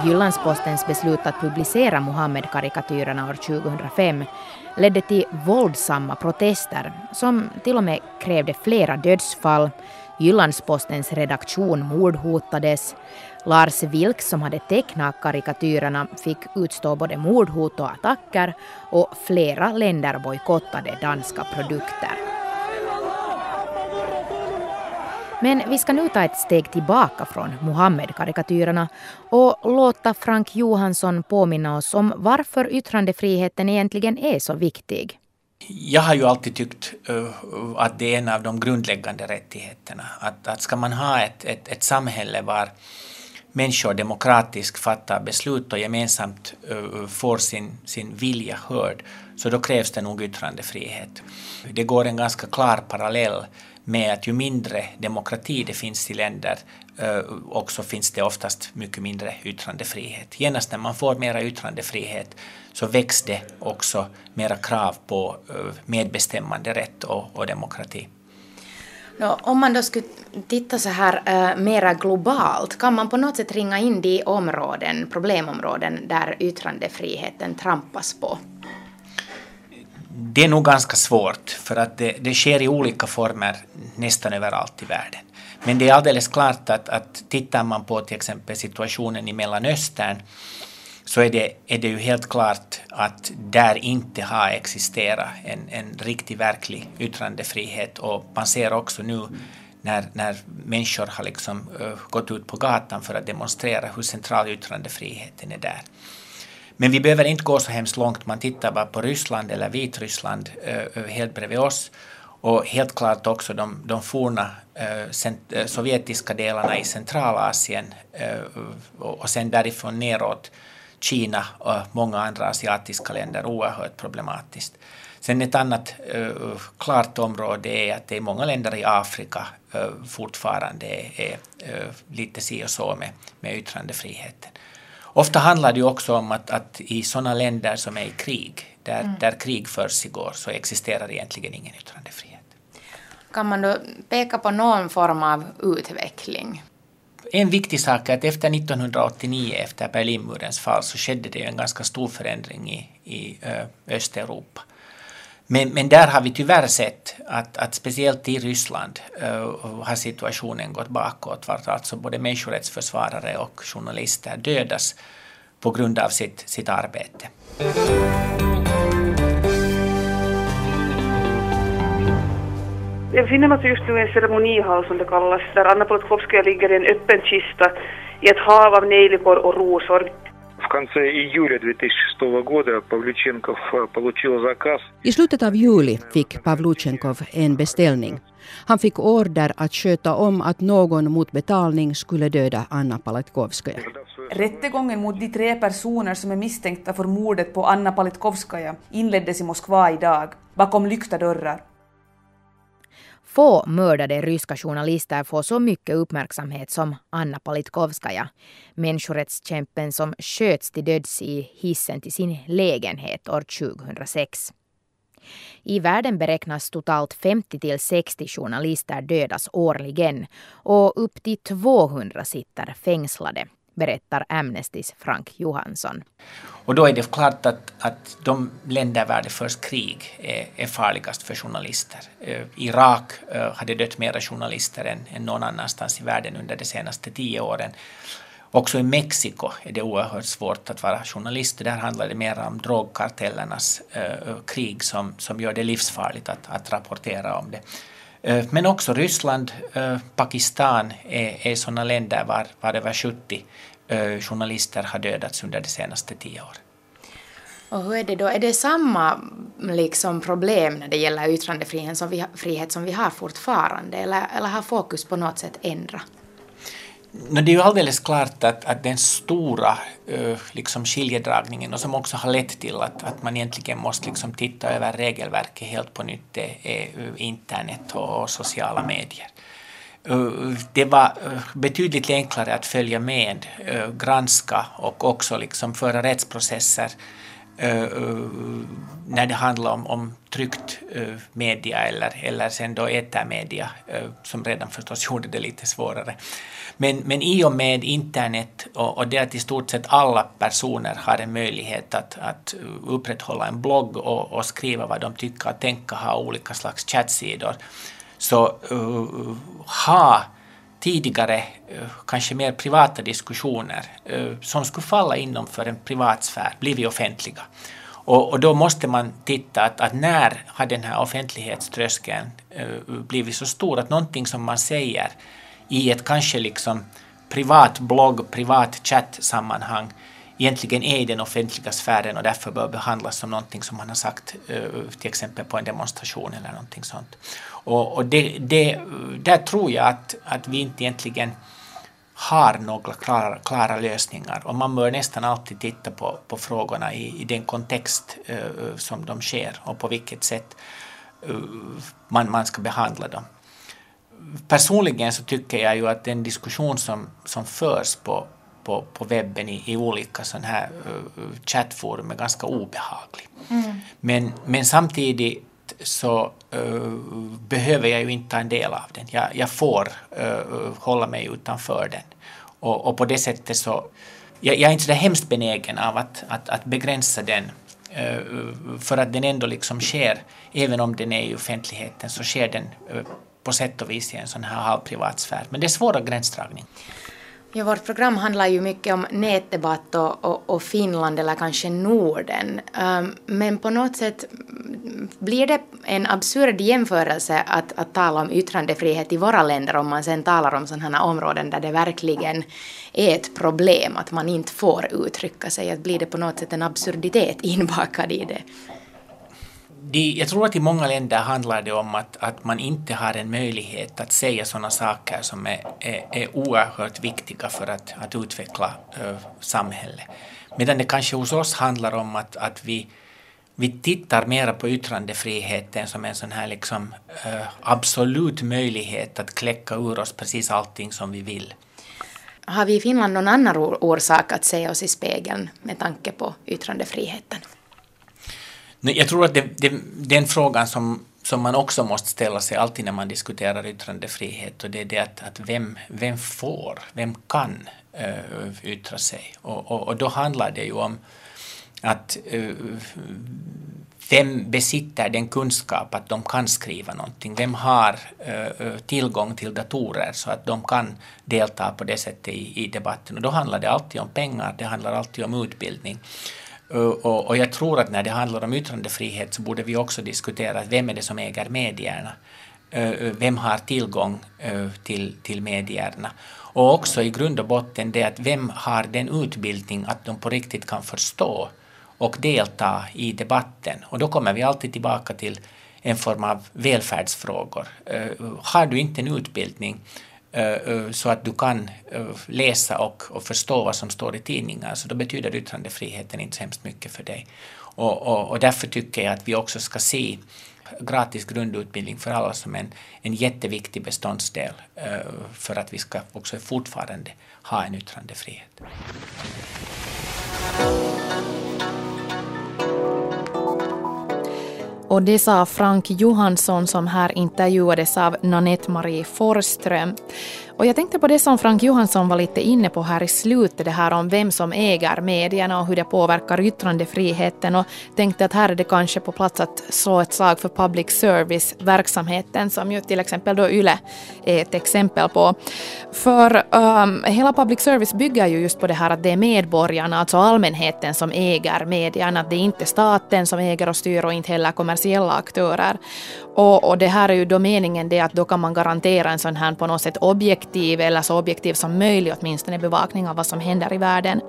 Jyllandspostens beslut att publicera Muhammedkarikatyrerna år 2005 ledde till våldsamma protester som till och med krävde flera dödsfall Jyllandspostens redaktion mordhotades. Lars Vilks som hade tecknat karikatyrerna fick utstå både mordhot och attacker och flera länder bojkottade danska produkter. Men vi ska nu ta ett steg tillbaka från Mohammed-karikatyrerna och låta Frank Johansson påminna oss om varför yttrandefriheten egentligen är så viktig jag har ju alltid tyckt eh, att det är en av de grundläggande rättigheterna. Att, att ska man ha ett, ett, ett samhälle var människor demokratiskt fattar beslut och gemensamt eh, får sin, sin vilja hörd, så då krävs det nog yttrandefrihet. Det går en ganska klar parallell med att ju mindre demokrati det finns i länder, uh, också finns det oftast mycket mindre yttrandefrihet. Genast när man får mera yttrandefrihet så väcks det också mera krav på uh, medbestämmande rätt och, och demokrati. No, om man då skulle titta så här uh, mera globalt, kan man på något sätt ringa in de områden, problemområden där yttrandefriheten trampas på? Det är nog ganska svårt, för att det, det sker i olika former nästan överallt i världen. Men det är alldeles klart att, att tittar man på till exempel situationen i Mellanöstern så är det, är det ju helt klart att där inte har existerat en, en riktig verklig yttrandefrihet. Och man ser också nu när, när människor har liksom, uh, gått ut på gatan för att demonstrera hur central yttrandefriheten är där. Men vi behöver inte gå så hemskt långt, man tittar bara på Ryssland eller Vitryssland uh, helt bredvid oss och helt klart också de, de forna uh, sovjetiska delarna i Centralasien och sen därifrån neråt Kina och många andra asiatiska länder oerhört problematiskt. Sen ett annat uh, klart område är att det är många länder i Afrika uh, fortfarande är, är uh, lite si och så med, med yttrandefriheten. Ofta handlar det också om att, att i sådana länder som är i krig, där, mm. där krig försiggår, så existerar egentligen ingen yttrandefrihet. Kan man då peka på någon form av utveckling? En viktig sak är att efter 1989, efter Berlinmurens fall, så skedde det en ganska stor förändring i, i Östeuropa. Men, men där har vi tyvärr sett att, att speciellt i Ryssland uh, har situationen gått bakåt, vart alltså både människorättsförsvarare och journalister dödas på grund av sitt, sitt arbete. Jag befinner mig just nu i en ceremonihall som det kallas, där Anna Politkovskaja ligger i en öppen kista i ett hav av nejlikor och rosor. I slutet av juli fick Pavluchenkov en beställning. Han fick order att sköta om att någon mot betalning skulle döda Anna Politkovskaja. Rättegången mot de tre personer som är misstänkta för mordet på Anna Politkovskaja inleddes i Moskva idag, bakom lyckta dörrar. Få mördade ryska journalister får så mycket uppmärksamhet som Anna Politkovskaja, människorättskämpen som sköts till döds i hissen till sin lägenhet år 2006. I världen beräknas totalt 50 till 60 journalister dödas årligen och upp till 200 sitter fängslade berättar Amnestys Frank Johansson. Och då är det klart att, att de länder där det förs krig är, är farligast för journalister. Eh, Irak eh, hade dött mera journalister än, än någon annanstans i världen under de senaste tio åren. Också i Mexiko är det oerhört svårt att vara journalist. Där handlar det mer om drogkartellernas eh, krig som, som gör det livsfarligt att, att rapportera om det. Eh, men också Ryssland, eh, Pakistan är, är sådana länder var, var över 70 eh, journalister har dödats under de senaste tio åren. Och hur är det då? Är det samma liksom, problem när det gäller yttrandefrihet som vi, frihet som vi har fortfarande eller, eller har fokus på något sätt ändrat? No, det är ju alldeles klart att, att den stora uh, liksom skiljedragningen och som också har lett till att, att man egentligen måste liksom titta över regelverket helt på nytt är internet och, och sociala medier. Uh, det var betydligt enklare att följa med, granska och också liksom föra rättsprocesser Eh, eh, när det handlar om, om tryckt eh, media eller, eller sen då etermedia som redan förstås gjorde det lite svårare. Men, men i och med internet och, och det att i stort sett alla personer har en möjlighet att, att upprätthålla en blogg och, och skriva vad de tycker och tänka, ha olika slags chattsidor, så uh, ha tidigare eh, kanske mer privata diskussioner eh, som skulle falla inom för en privatsfär blivit offentliga. Och, och, då måste man titta att, att när har den här offentlighetströskeln eh, blivit så stor att någonting som man säger i ett kanske liksom privat blogg, privat chattsammanhang egentligen är i den offentliga sfären och därför bör behandlas som någonting som man har sagt till exempel på en demonstration eller någonting sånt. Och, och det, det, där tror jag att, att vi inte egentligen har några klara, klara lösningar och man bör nästan alltid titta på, på frågorna i, i den kontext uh, som de sker och på vilket sätt uh, man, man ska behandla dem personligen så tycker jag ju att den diskussion som, som förs på, på, på webben i, i olika sådana här uh, chattforum är ganska obehaglig. Mm. Men, men samtidigt så uh, behöver jag ju inte ta en del av den. Jag, jag får uh, hålla mig utanför den. Och, och på det sättet så, jag, jag är inte så hemskt benägen av att, att, att begränsa den eh, för att den ändå liksom sker, även om den är i offentligheten, så sker den på sätt och vis i en sån här halvprivat sfär. Men det är svåra gränsdragning. Ja, vårt program handlar ju mycket om nätdebatt och, och, och Finland eller kanske Norden. Um, men på något sätt blir det en absurd jämförelse att, att tala om yttrandefrihet i våra länder om man sen talar om sådana områden där det verkligen är ett problem att man inte får uttrycka sig. Att blir det på något sätt en absurditet inbakad i det? De, jag tror att i många länder handlar det om att, att man inte har en möjlighet att säga sådana saker som är, är, är oerhört viktiga för att, att utveckla uh, samhället. Medan det kanske hos oss handlar om att, att vi, vi tittar mera på yttrandefriheten som en sån här liksom, uh, absolut möjlighet att kläcka ur oss precis allting som vi vill. Har vi i Finland någon annan orsak att se oss i spegeln med tanke på yttrandefriheten? Jag tror att det, det, den frågan som, som man också måste ställa sig alltid när man diskuterar yttrandefrihet och det är det att, att vem, vem får, vem kan uh, yttra sig? Och, och, och, då handlar det ju om att uh, vem besitter den kunskap att de kan skriva någonting? Vem har uh, tillgång till datorer så att de kan delta på det sättet i, i debatten? Och då handlar det alltid om pengar, det handlar alltid om utbildning. Eh, och, och, jag tror att när det handlar om yttrandefrihet så borde vi också diskutera vem är det som äger medierna? Eh, eh, vem har tillgång till, till medierna? Och också i grund och botten det att vem har den utbildning att de på riktigt kan förstå och delta i debatten. Och då kommer vi alltid tillbaka till en form av välfärdsfrågor. Har du inte en utbildning Eh, eh, så att du kan eh, läsa och, och förstå vad som står i tidningar, så då betyder yttrandefriheten inte så hemskt mycket för dig. Och, och, och därför tycker jag att vi också ska se gratis grundutbildning för alla som en, en jätteviktig beståndsdel för att vi ska också fortfarande ha en yttrandefrihet. Och det sa Frank Johansson som här intervjuades av Nanette Marie Forström. Och jag tänkte på det som Frank Johansson var lite inne på här i slutet, det här om vem som äger medierna och hur det påverkar yttrandefriheten och tänkte att här är det kanske på plats att slå ett slag för public service-verksamheten som ju till exempel då YLE är ett exempel på. För um, hela public service bygger ju just på det här att det är medborgarna, alltså allmänheten som äger medierna, att det är inte staten som äger och styr och inte heller kommersiella aktörer. Och, och det här är ju då meningen det att då kan man garantera en sån här på något sätt objektiv eller så objektiv som möjligt åtminstone bevakning av vad som händer i världen.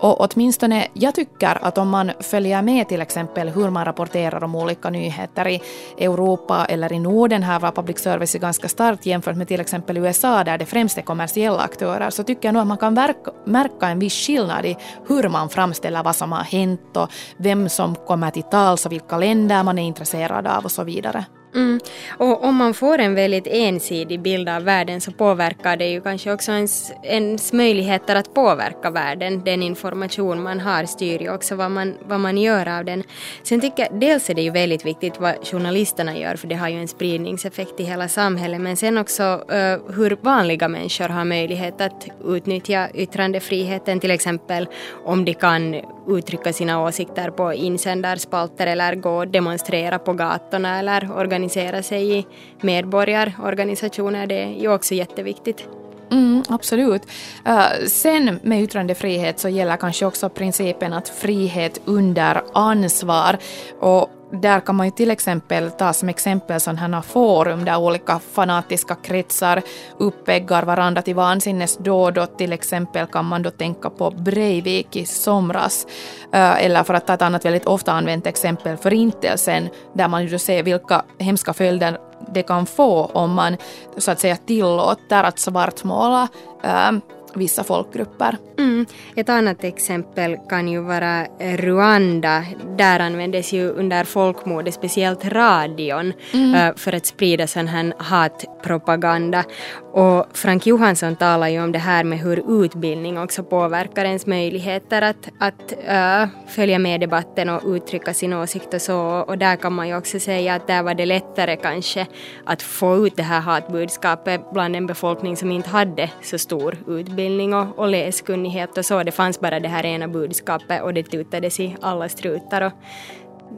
Och åtminstone jag tycker att om man följer med till exempel hur man rapporterar om olika nyheter i Europa eller i Norden, här var public service ganska starkt jämfört med till exempel USA där det främst är kommersiella aktörer, så tycker jag nog att man kan verka, märka en viss skillnad i hur man framställer vad som har hänt och vem som kommer till tals och vilka länder man är intresserad av och så vidare. Mm. Och om man får en väldigt ensidig bild av världen så påverkar det ju kanske också ens, ens möjligheter att påverka världen. Den information man har styr ju också vad man, vad man gör av den. Sen tycker jag, dels är det ju väldigt viktigt vad journalisterna gör för det har ju en spridningseffekt i hela samhället men sen också uh, hur vanliga människor har möjlighet att utnyttja yttrandefriheten till exempel om de kan uttrycka sina åsikter på insändarspalter eller gå och demonstrera på gatorna eller organisera organisera sig i medborgarorganisationer. Det är ju också jätteviktigt. Mm, absolut. Uh, sen med yttrandefrihet så gäller kanske också principen att frihet under ansvar. Och där kan man ju till exempel ta som exempel sådana här forum där olika fanatiska kretsar uppeggar varandra till vansinnes då då till exempel kan man då tänka på Breivik i somras. Eh, eller för att ta ett annat väldigt ofta använt exempel, Förintelsen, där man ju då ser vilka hemska följder det kan få om man så att säga tillåter att svartmåla eh, vissa folkgrupper. Mm. Ett annat exempel kan ju vara Rwanda. Där användes ju under folkmordet speciellt radion mm. uh, för att sprida sån här hatpropaganda. Och Frank Johansson talar ju om det här med hur utbildning också påverkar ens möjligheter att, att uh, följa med debatten och uttrycka sin åsikt och så. Och där kan man ju också säga att där var det lättare kanske att få ut det här hatbudskapet bland en befolkning som inte hade så stor utbildning och, och läskunnighet och så. Det fanns bara det här ena budskapet och det tutades i alla strutar och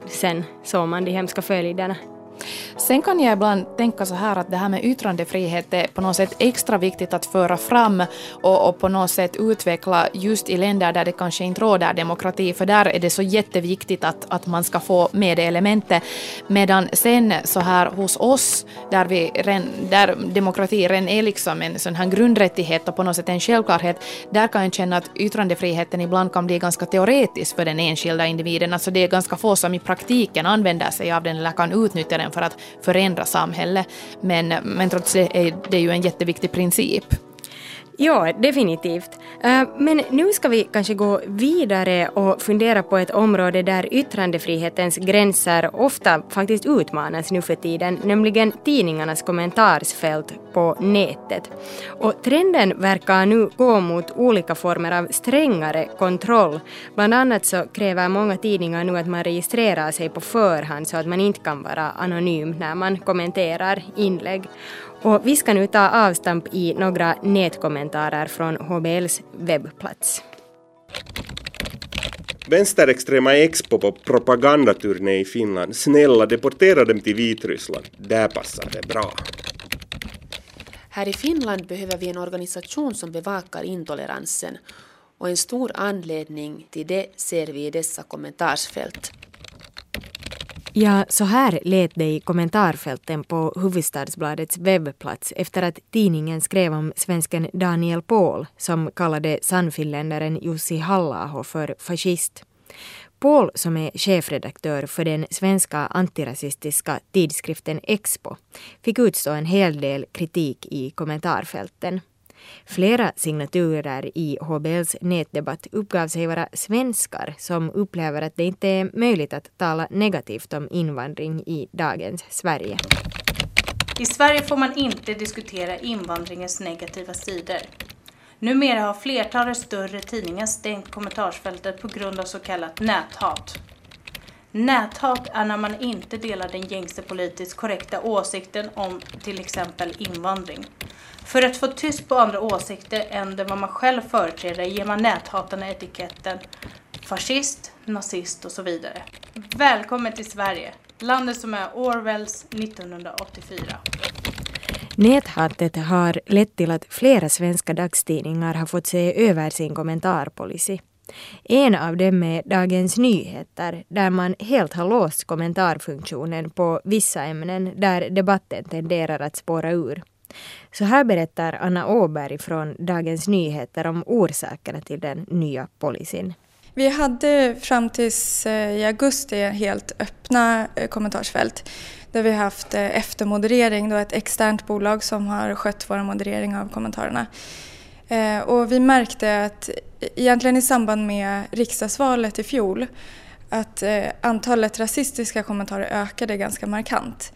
sen såg man de hemska följderna. Sen kan jag ibland tänka så här att det här med yttrandefrihet är på något sätt extra viktigt att föra fram och, och, på något sätt utveckla just i länder där det kanske inte råder demokrati, för där är det så jätteviktigt att, att man ska få med det elementet. Medan sen så här hos oss, där, vi, där demokrati redan är liksom en sån här grundrättighet och på något sätt en självklarhet, där kan jag känna att yttrandefriheten ibland kan bli ganska teoretisk för den enskilda individen. Alltså det är ganska få som i praktiken använder sig av den eller kan utnyttja den för att förändra samhället. Men, men trots det är det ju en jätteviktig princip. Ja, definitivt. Eh, men nu ska vi kanske gå vidare och fundera på ett område där yttrandefrihetens gränser ofta faktiskt utmanas nu för tiden, nämligen tidningarnas kommentarsfält på nätet. Och trenden verkar nu gå mot olika former av strängare kontroll. Bland annat så kräver många tidningar nu att man registrerar sig på förhand så att man inte kan vara anonym när man kommenterar inlägg. Och vi ska nu ta avstamp i några nätkommentarer från HBLs webbplats. Vänsterextrema Expo på propagandaturné i Finland. Snälla, deportera dem till Vitryssland. Där passar det bra. Här i Finland behöver vi en organisation som bevakar intoleransen och en stor anledning till det ser vi i dessa kommentarsfält. Ja, så här lät det i kommentarfälten på Hufvudstadsbladets webbplats efter att tidningen skrev om svensken Daniel Paul som kallade sannfinländaren Jussi halla för fascist. Paul, som är chefredaktör för den svenska antirasistiska tidskriften Expo, fick utstå en hel del kritik i kommentarfälten. Flera signaturer i HBLs nätdebatt uppgav sig vara svenskar som upplever att det inte är möjligt att tala negativt om invandring i dagens Sverige. I Sverige får man inte diskutera invandringens negativa sidor. Numera har flertalet större tidningar stängt kommentarsfältet på grund av så kallat näthat. Näthat är när man inte delar den gängse politiskt korrekta åsikten om till exempel invandring. För att få tyst på andra åsikter än det vad man själv företräder ger man näthatarna etiketten fascist, nazist och så vidare. Välkommen till Sverige, landet som är Orwells 1984. Näthatet har lett till att flera svenska dagstidningar har fått se över sin kommentarpolicy. En av dem är Dagens Nyheter där man helt har låst kommentarfunktionen på vissa ämnen där debatten tenderar att spåra ur. Så här berättar Anna Åberg från Dagens Nyheter om orsakerna till den nya policyn. Vi hade fram tills eh, i augusti helt öppna eh, kommentarsfält där vi haft eh, eftermoderering, då ett externt bolag som har skött vår moderering av kommentarerna. Och vi märkte att egentligen i samband med riksdagsvalet i fjol att eh, antalet rasistiska kommentarer ökade ganska markant.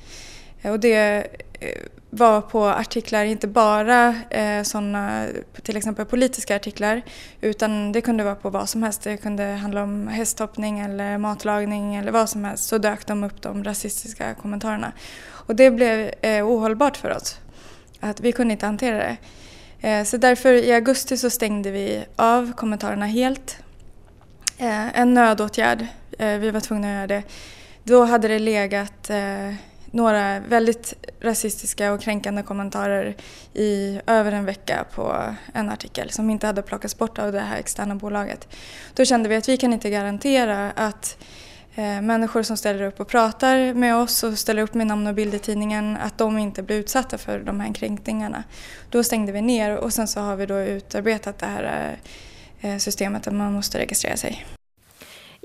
Eh, och det eh, var på artiklar, inte bara eh, sådana till exempel politiska artiklar utan det kunde vara på vad som helst. Det kunde handla om hästhoppning eller matlagning eller vad som helst så dök de upp de rasistiska kommentarerna. Och det blev eh, ohållbart för oss. Att vi kunde inte hantera det. Eh, så därför i augusti så stängde vi av kommentarerna helt. Eh, en nödåtgärd, eh, vi var tvungna att göra det. Då hade det legat några väldigt rasistiska och kränkande kommentarer i över en vecka på en artikel som inte hade plockats bort av det här externa bolaget. Då kände vi att vi kan inte garantera att eh, Eh, människor som ställer upp och pratar med oss och ställer upp med namn och bild i tidningen, att de inte blir utsatta för de här kränkningarna. Då stängde vi ner och sen så har vi då utarbetat det här eh, systemet där man måste registrera sig.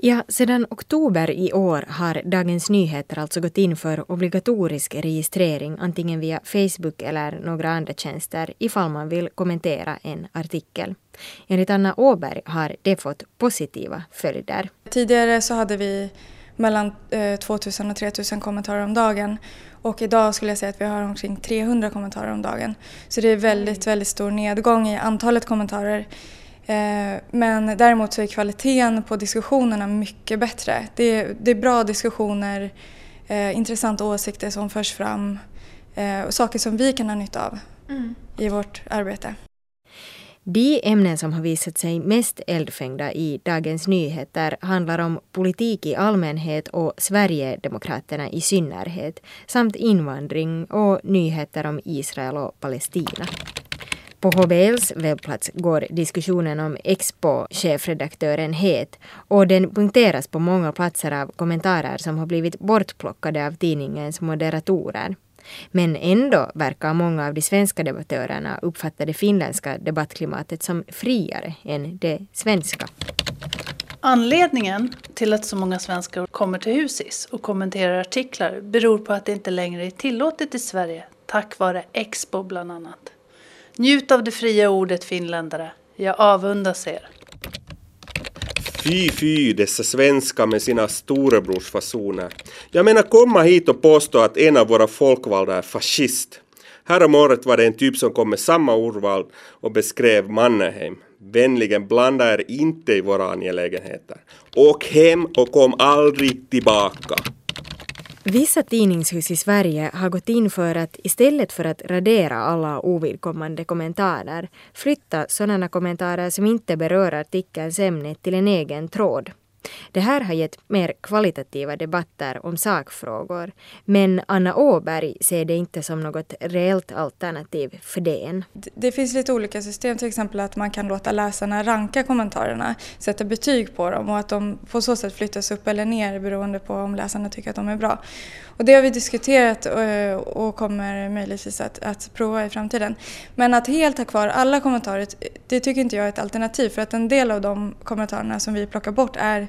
Ja, sedan oktober i år har Dagens Nyheter alltså gått in för obligatorisk registrering antingen via Facebook eller några andra tjänster ifall man vill kommentera en artikel. Enligt Anna Åberg har det fått positiva följder. Tidigare så hade vi mellan eh, 2000 och 3000 kommentarer om dagen och idag skulle jag säga att vi har omkring 300 kommentarer om dagen. Så det är väldigt, väldigt stor nedgång i antalet kommentarer. Eh, men däremot så är kvaliteten på diskussionerna mycket bättre. Det är, det är bra diskussioner, eh, intressanta åsikter som förs fram eh, och saker som vi kan ha nytta av mm. i vårt arbete. De ämnen som har visat sig mest eldfängda i Dagens Nyheter handlar om politik i allmänhet och Sverigedemokraterna i synnerhet samt invandring och nyheter om Israel och Palestina. På HBLs webbplats går diskussionen om Expo-chefredaktören het och den punkteras på många platser av kommentarer som har blivit bortplockade av tidningens moderatorer. Men ändå verkar många av de svenska debattörerna uppfatta det finländska debattklimatet som friare än det svenska. Anledningen till att så många svenskar kommer till Husis och kommenterar artiklar beror på att det inte längre är tillåtet i Sverige tack vare Expo bland annat. Njut av det fria ordet finländare. Jag avundas er. Fy, fy, dessa svenskar med sina storebrorsfasoner. Jag menar komma hit och påstå att en av våra folkvalda är fascist. Häromåret var det en typ som kom med samma ordval och beskrev Mannerheim. Vänligen blanda er inte i våra angelägenheter. Åk hem och kom aldrig tillbaka. Vissa tidningshus i Sverige har gått in för att istället för att radera alla ovidkommande kommentarer flytta sådana kommentarer som inte berör artikelns ämne till en egen tråd. Det här har gett mer kvalitativa debatter om sakfrågor. Men Anna Åberg ser det inte som något reellt alternativ för DN. Det finns lite olika system, till exempel att man kan låta läsarna ranka kommentarerna, sätta betyg på dem och att de på så sätt flyttas upp eller ner beroende på om läsarna tycker att de är bra. Och det har vi diskuterat eh, och kommer möjligtvis att, att prova i framtiden. Men att helt ha kvar alla kommentarer, det tycker inte jag är ett alternativ för att en del av de kommentarerna som vi plockar bort är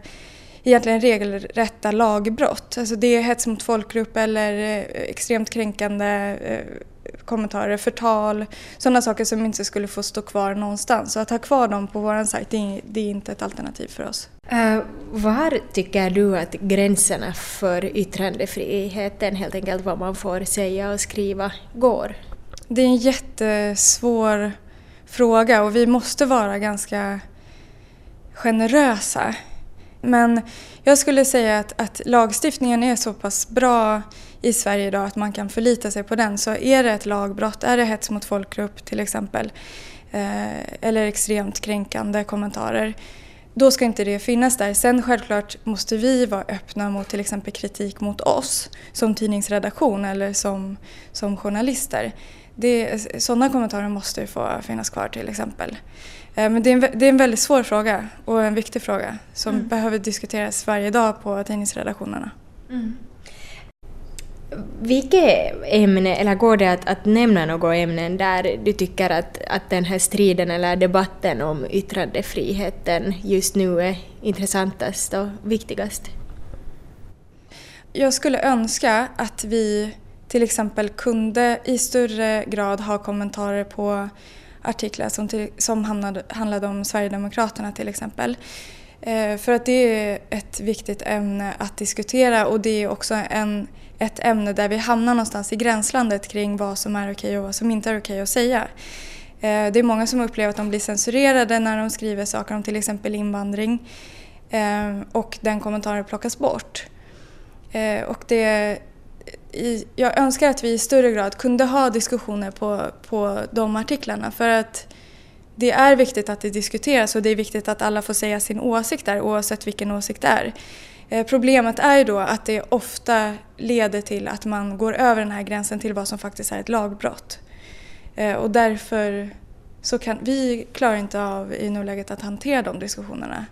egentligen regelrätta lagbrott. Alltså det är hets mot folkgrupp eller eh, extremt kränkande eh, kommentarer, förtal, sådana saker som inte skulle få stå kvar någonstans. Så att ha kvar dem på vår sajt, det är inte ett alternativ för oss. Uh, var tycker du att gränserna för yttrandefriheten, helt enkelt vad man får säga och skriva, går? Det är en jättesvår fråga och vi måste vara ganska generösa. Men jag skulle säga att, att, lagstiftningen är så pass bra i Sverige idag att man kan förlita sig på den. Så är det ett lagbrott, är det hets mot folkgrupp till exempel, eh, eller extremt kränkande kommentarer, då ska inte det finnas där. Sen självklart måste vi vara öppna mot till exempel kritik mot oss som tidningsredaktion eller som, som journalister. Det, sådana kommentarer måste få finnas kvar till exempel. Eh, men det är, en, det är en väldigt svår fråga och en viktig fråga som mm. behöver diskuteras varje dag på tidningsredaktionerna. Mm. Vilket ämne, eller går det att, att nämna några ämnen där du tycker att, att den här striden eller debatten om yttrandefriheten just nu är intressantast och viktigast? Jag skulle önska att vi till exempel kunde i större grad ha kommentarer på artiklar som, till, som handlade, handlade om Sverigedemokraterna till exempel. Eh, för att det är ett viktigt ämne att diskutera och det är också en, ett ämne där vi hamnar någonstans i gränslandet kring vad som är okej och vad som inte är okej att säga. Eh, det är många som upplever att de blir censurerade när de skriver saker om till exempel invandring eh, och den kommentaren plockas bort. Eh, och det jag önskar att vi i större grad kunde ha diskussioner på, på de artiklarna för att det är viktigt att det diskuteras och det är viktigt att alla får säga sin åsikt där oavsett vilken åsikt det är. Eh, problemet är ju då att det ofta leder till att man går över den här gränsen till vad som faktiskt är ett lagbrott. Eh, och därför så kan vi klarar inte av i nuläget att hantera de diskussionerna.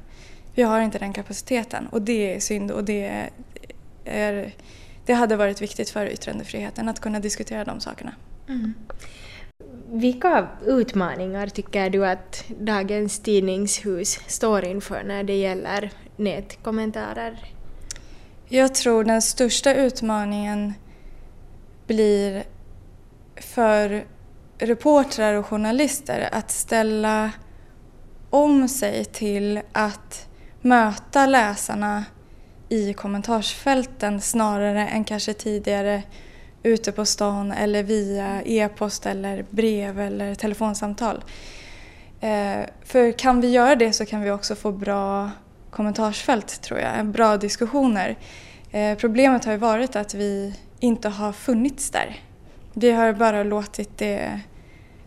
Vi har inte den kapaciteten och det är synd och det är det hade varit viktigt för yttrandefriheten att kunna diskutera de sakerna. Mm. Vilka utmaningar tycker du att dagens tidningshus står inför när det gäller nätkommentarer? Jag tror den största utmaningen blir för reportrar och journalister att ställa om sig till att möta läsarna i kommentarsfälten snarare än kanske tidigare ute på stan eller via e-post eller brev eller telefonsamtal. Eh, för kan vi göra det så kan vi också få bra kommentarsfält tror jag, bra diskussioner. Eh, problemet har ju varit att vi inte har funnits där. Vi har bara låtit det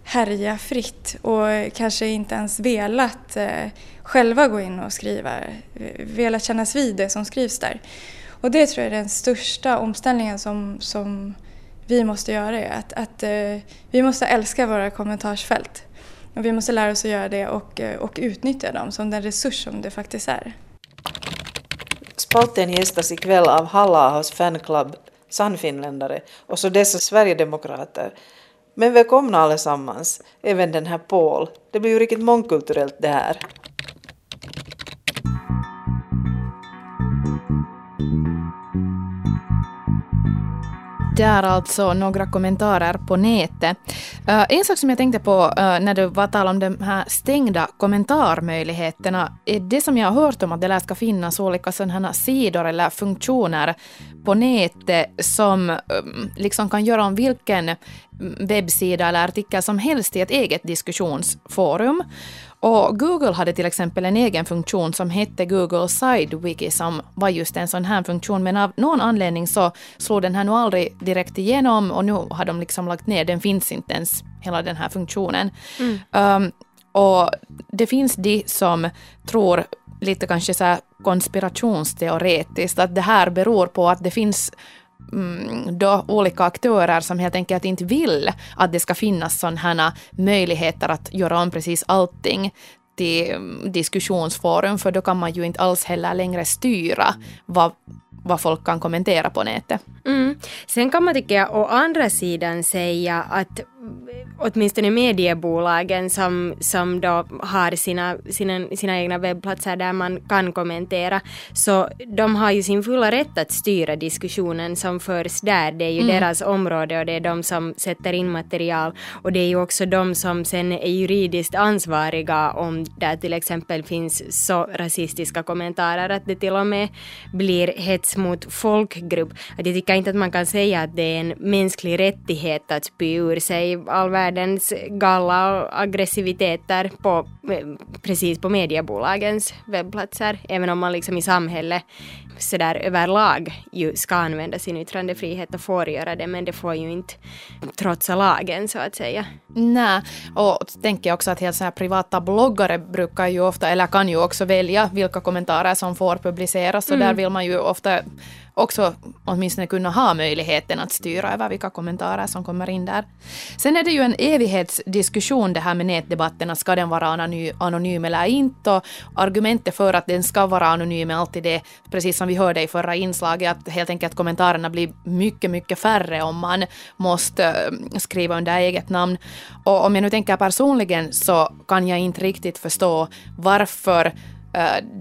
härja fritt och kanske inte ens velat eh, själva gå in och skriva, eh, velat kännas vid det som skrivs där. Och det tror jag är den största omställningen som, som vi måste göra, är att, att eh, vi måste älska våra kommentarsfält. Men vi måste lära oss att göra det och, eh, och utnyttja dem som den resurs som det faktiskt är. Spalten gästas ikväll av Halla fanclub Sannfinländare och så dessa Sverigedemokrater men välkomna allesammans, även den här Paul. Det blir ju riktigt mångkulturellt det här. Där alltså några kommentarer på nätet. Uh, en sak som jag tänkte på uh, när det var tal om de här stängda kommentarmöjligheterna är det som jag har hört om att det lär ska finnas olika sådana sidor eller funktioner på nätet som um, liksom kan göra om vilken mm, webbsida eller artikel som helst i ett eget diskussionsforum. Och Google hade till exempel en egen funktion som hette Google SideWiki som var just en sån här funktion men av någon anledning så slog den här nog aldrig direkt igenom och nu har de liksom lagt ner, den finns inte ens hela den här funktionen. Mm. Um, och det finns de som tror lite kanske så konspirationsteoretiskt att det här beror på att det finns Mm, då olika aktörer som helt enkelt inte vill att det ska finnas sådana här möjligheter att göra om precis allting till mm, diskussionsforum, för då kan man ju inte alls heller längre styra vad, vad folk kan kommentera på nätet. Mm. Sen kan man tycka å andra sidan säga att åtminstone mediebolagen som, som då har sina, sina, sina egna webbplatser där man kan kommentera, så de har ju sin fulla rätt att styra diskussionen som förs där. Det är ju mm. deras område och det är de som sätter in material och det är ju också de som sen är juridiskt ansvariga om det till exempel finns så rasistiska kommentarer att det till och med blir hets mot folkgrupp. Att jag tycker inte att man kan säga att det är en mänsklig rättighet att spy ur sig all världens galla och aggressiviteter på, precis på mediebolagens webbplatser. Även om man liksom i samhället sådär överlag ju ska använda sin yttrandefrihet och får göra det men det får ju inte trotsa lagen så att säga. Nej, och tänker jag också att helt så här privata bloggare brukar ju ofta, eller kan ju också välja vilka kommentarer som får publiceras och mm. där vill man ju ofta också åtminstone kunna ha möjligheten att styra över vilka kommentarer som kommer in där. Sen är det ju en evighetsdiskussion det här med nätdebatterna, ska den vara anonym eller inte? Och argumentet för att den ska vara anonym är alltid det, precis som vi hörde i förra inslaget, att helt enkelt kommentarerna blir mycket, mycket färre om man måste eh, skriva under eget namn. Och om jag nu tänker personligen så kan jag inte riktigt förstå varför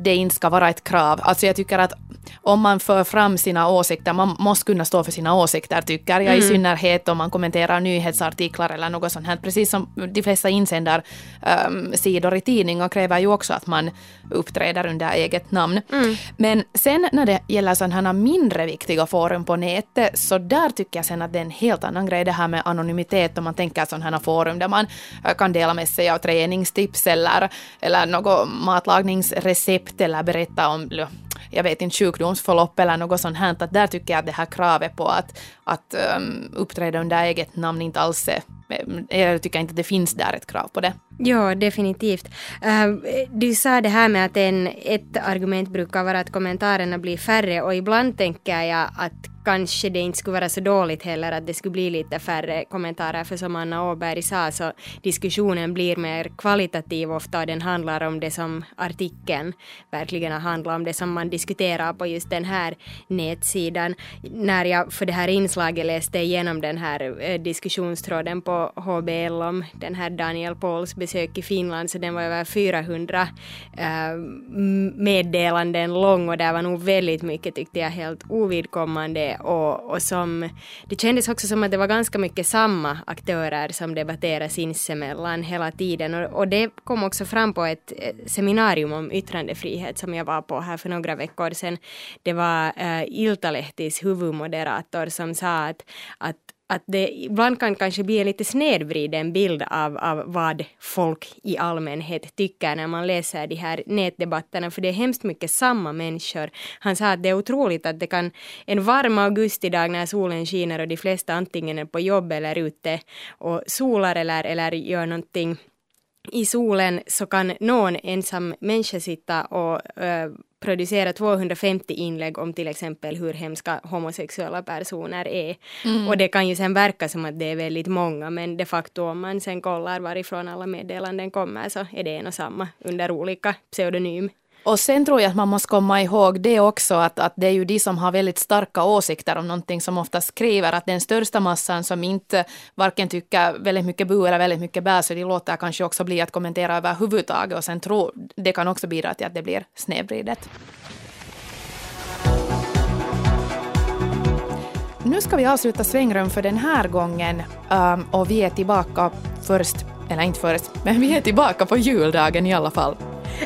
det inte ska vara ett krav. Alltså jag tycker att om man för fram sina åsikter, man måste kunna stå för sina åsikter tycker jag, mm. i synnerhet om man kommenterar nyhetsartiklar eller något sånt här. Precis som de flesta insändarsidor um, i tidningar kräver ju också att man uppträder under eget namn. Mm. Men sen när det gäller sådana här mindre viktiga forum på nätet, så där tycker jag sen att det är en helt annan grej det här med anonymitet om man tänker sådana här forum där man eh, kan dela med sig av träningstips eller, eller något matlagnings recept eller berätta om jag vet inte, sjukdomsförlopp eller något sånt här. Att där tycker jag att det här kravet på att, att um, uppträda under eget namn inte alls är jag tycker inte att det finns där ett krav på det. Ja, definitivt. Uh, du sa det här med att en, ett argument brukar vara att kommentarerna blir färre och ibland tänker jag att kanske det inte skulle vara så dåligt heller att det skulle bli lite färre kommentarer för som Anna Åberg sa så diskussionen blir mer kvalitativ ofta och den handlar om det som artikeln verkligen handlar om, det som man diskuterar på just den här nätsidan. När jag för det här inslaget läste igenom den här eh, diskussionstråden på HBL om den här Daniel Pauls besök i Finland så den var över 400 äh, eh, meddelanden lång och där var nog väldigt mycket tyckte jag helt ovidkommande och, och som det kändes också som att det var ganska mycket samma aktörer som debatterade sinsemellan hela tiden och, och det kom också fram på ett eh, seminarium om yttrandefrihet som jag var på här för några veckor sedan. Det var äh, Iltalehtis huvudmoderator som sa att, att att det ibland kan kanske bli en lite snedvriden bild av, av vad folk i allmänhet tycker när man läser de här nätdebatterna, för det är hemskt mycket samma människor. Han sa att det är otroligt att det kan en varm augustidag när solen skiner och de flesta antingen är på jobb eller ute och solar eller, eller gör någonting i solen så kan någon ensam människa sitta och uh, producera 250 inlägg om till exempel hur hemska homosexuella personer är. Mm. Och det kan ju sen verka som att det är väldigt många men de facto om man sen kollar varifrån alla meddelanden kommer så är det en och samma under olika pseudonym. Och sen tror jag att man måste komma ihåg det också att, att det är ju de som har väldigt starka åsikter om någonting som ofta skriver att den största massan som inte varken tycker väldigt mycket bu eller väldigt mycket bä så de låter kanske också bli att kommentera överhuvudtaget och sen tror det kan också bidra till att det blir snedvridet. nu ska vi avsluta svängrum för den här gången um, och vi är tillbaka först, eller inte först, men vi är tillbaka på juldagen i alla fall.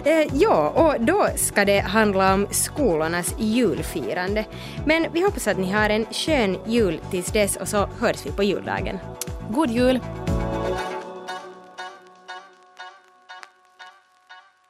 Eh, ja, och då ska det handla om skolornas julfirande. Men vi hoppas att ni har en skön jul tills dess och så hörs vi på juldagen. God jul!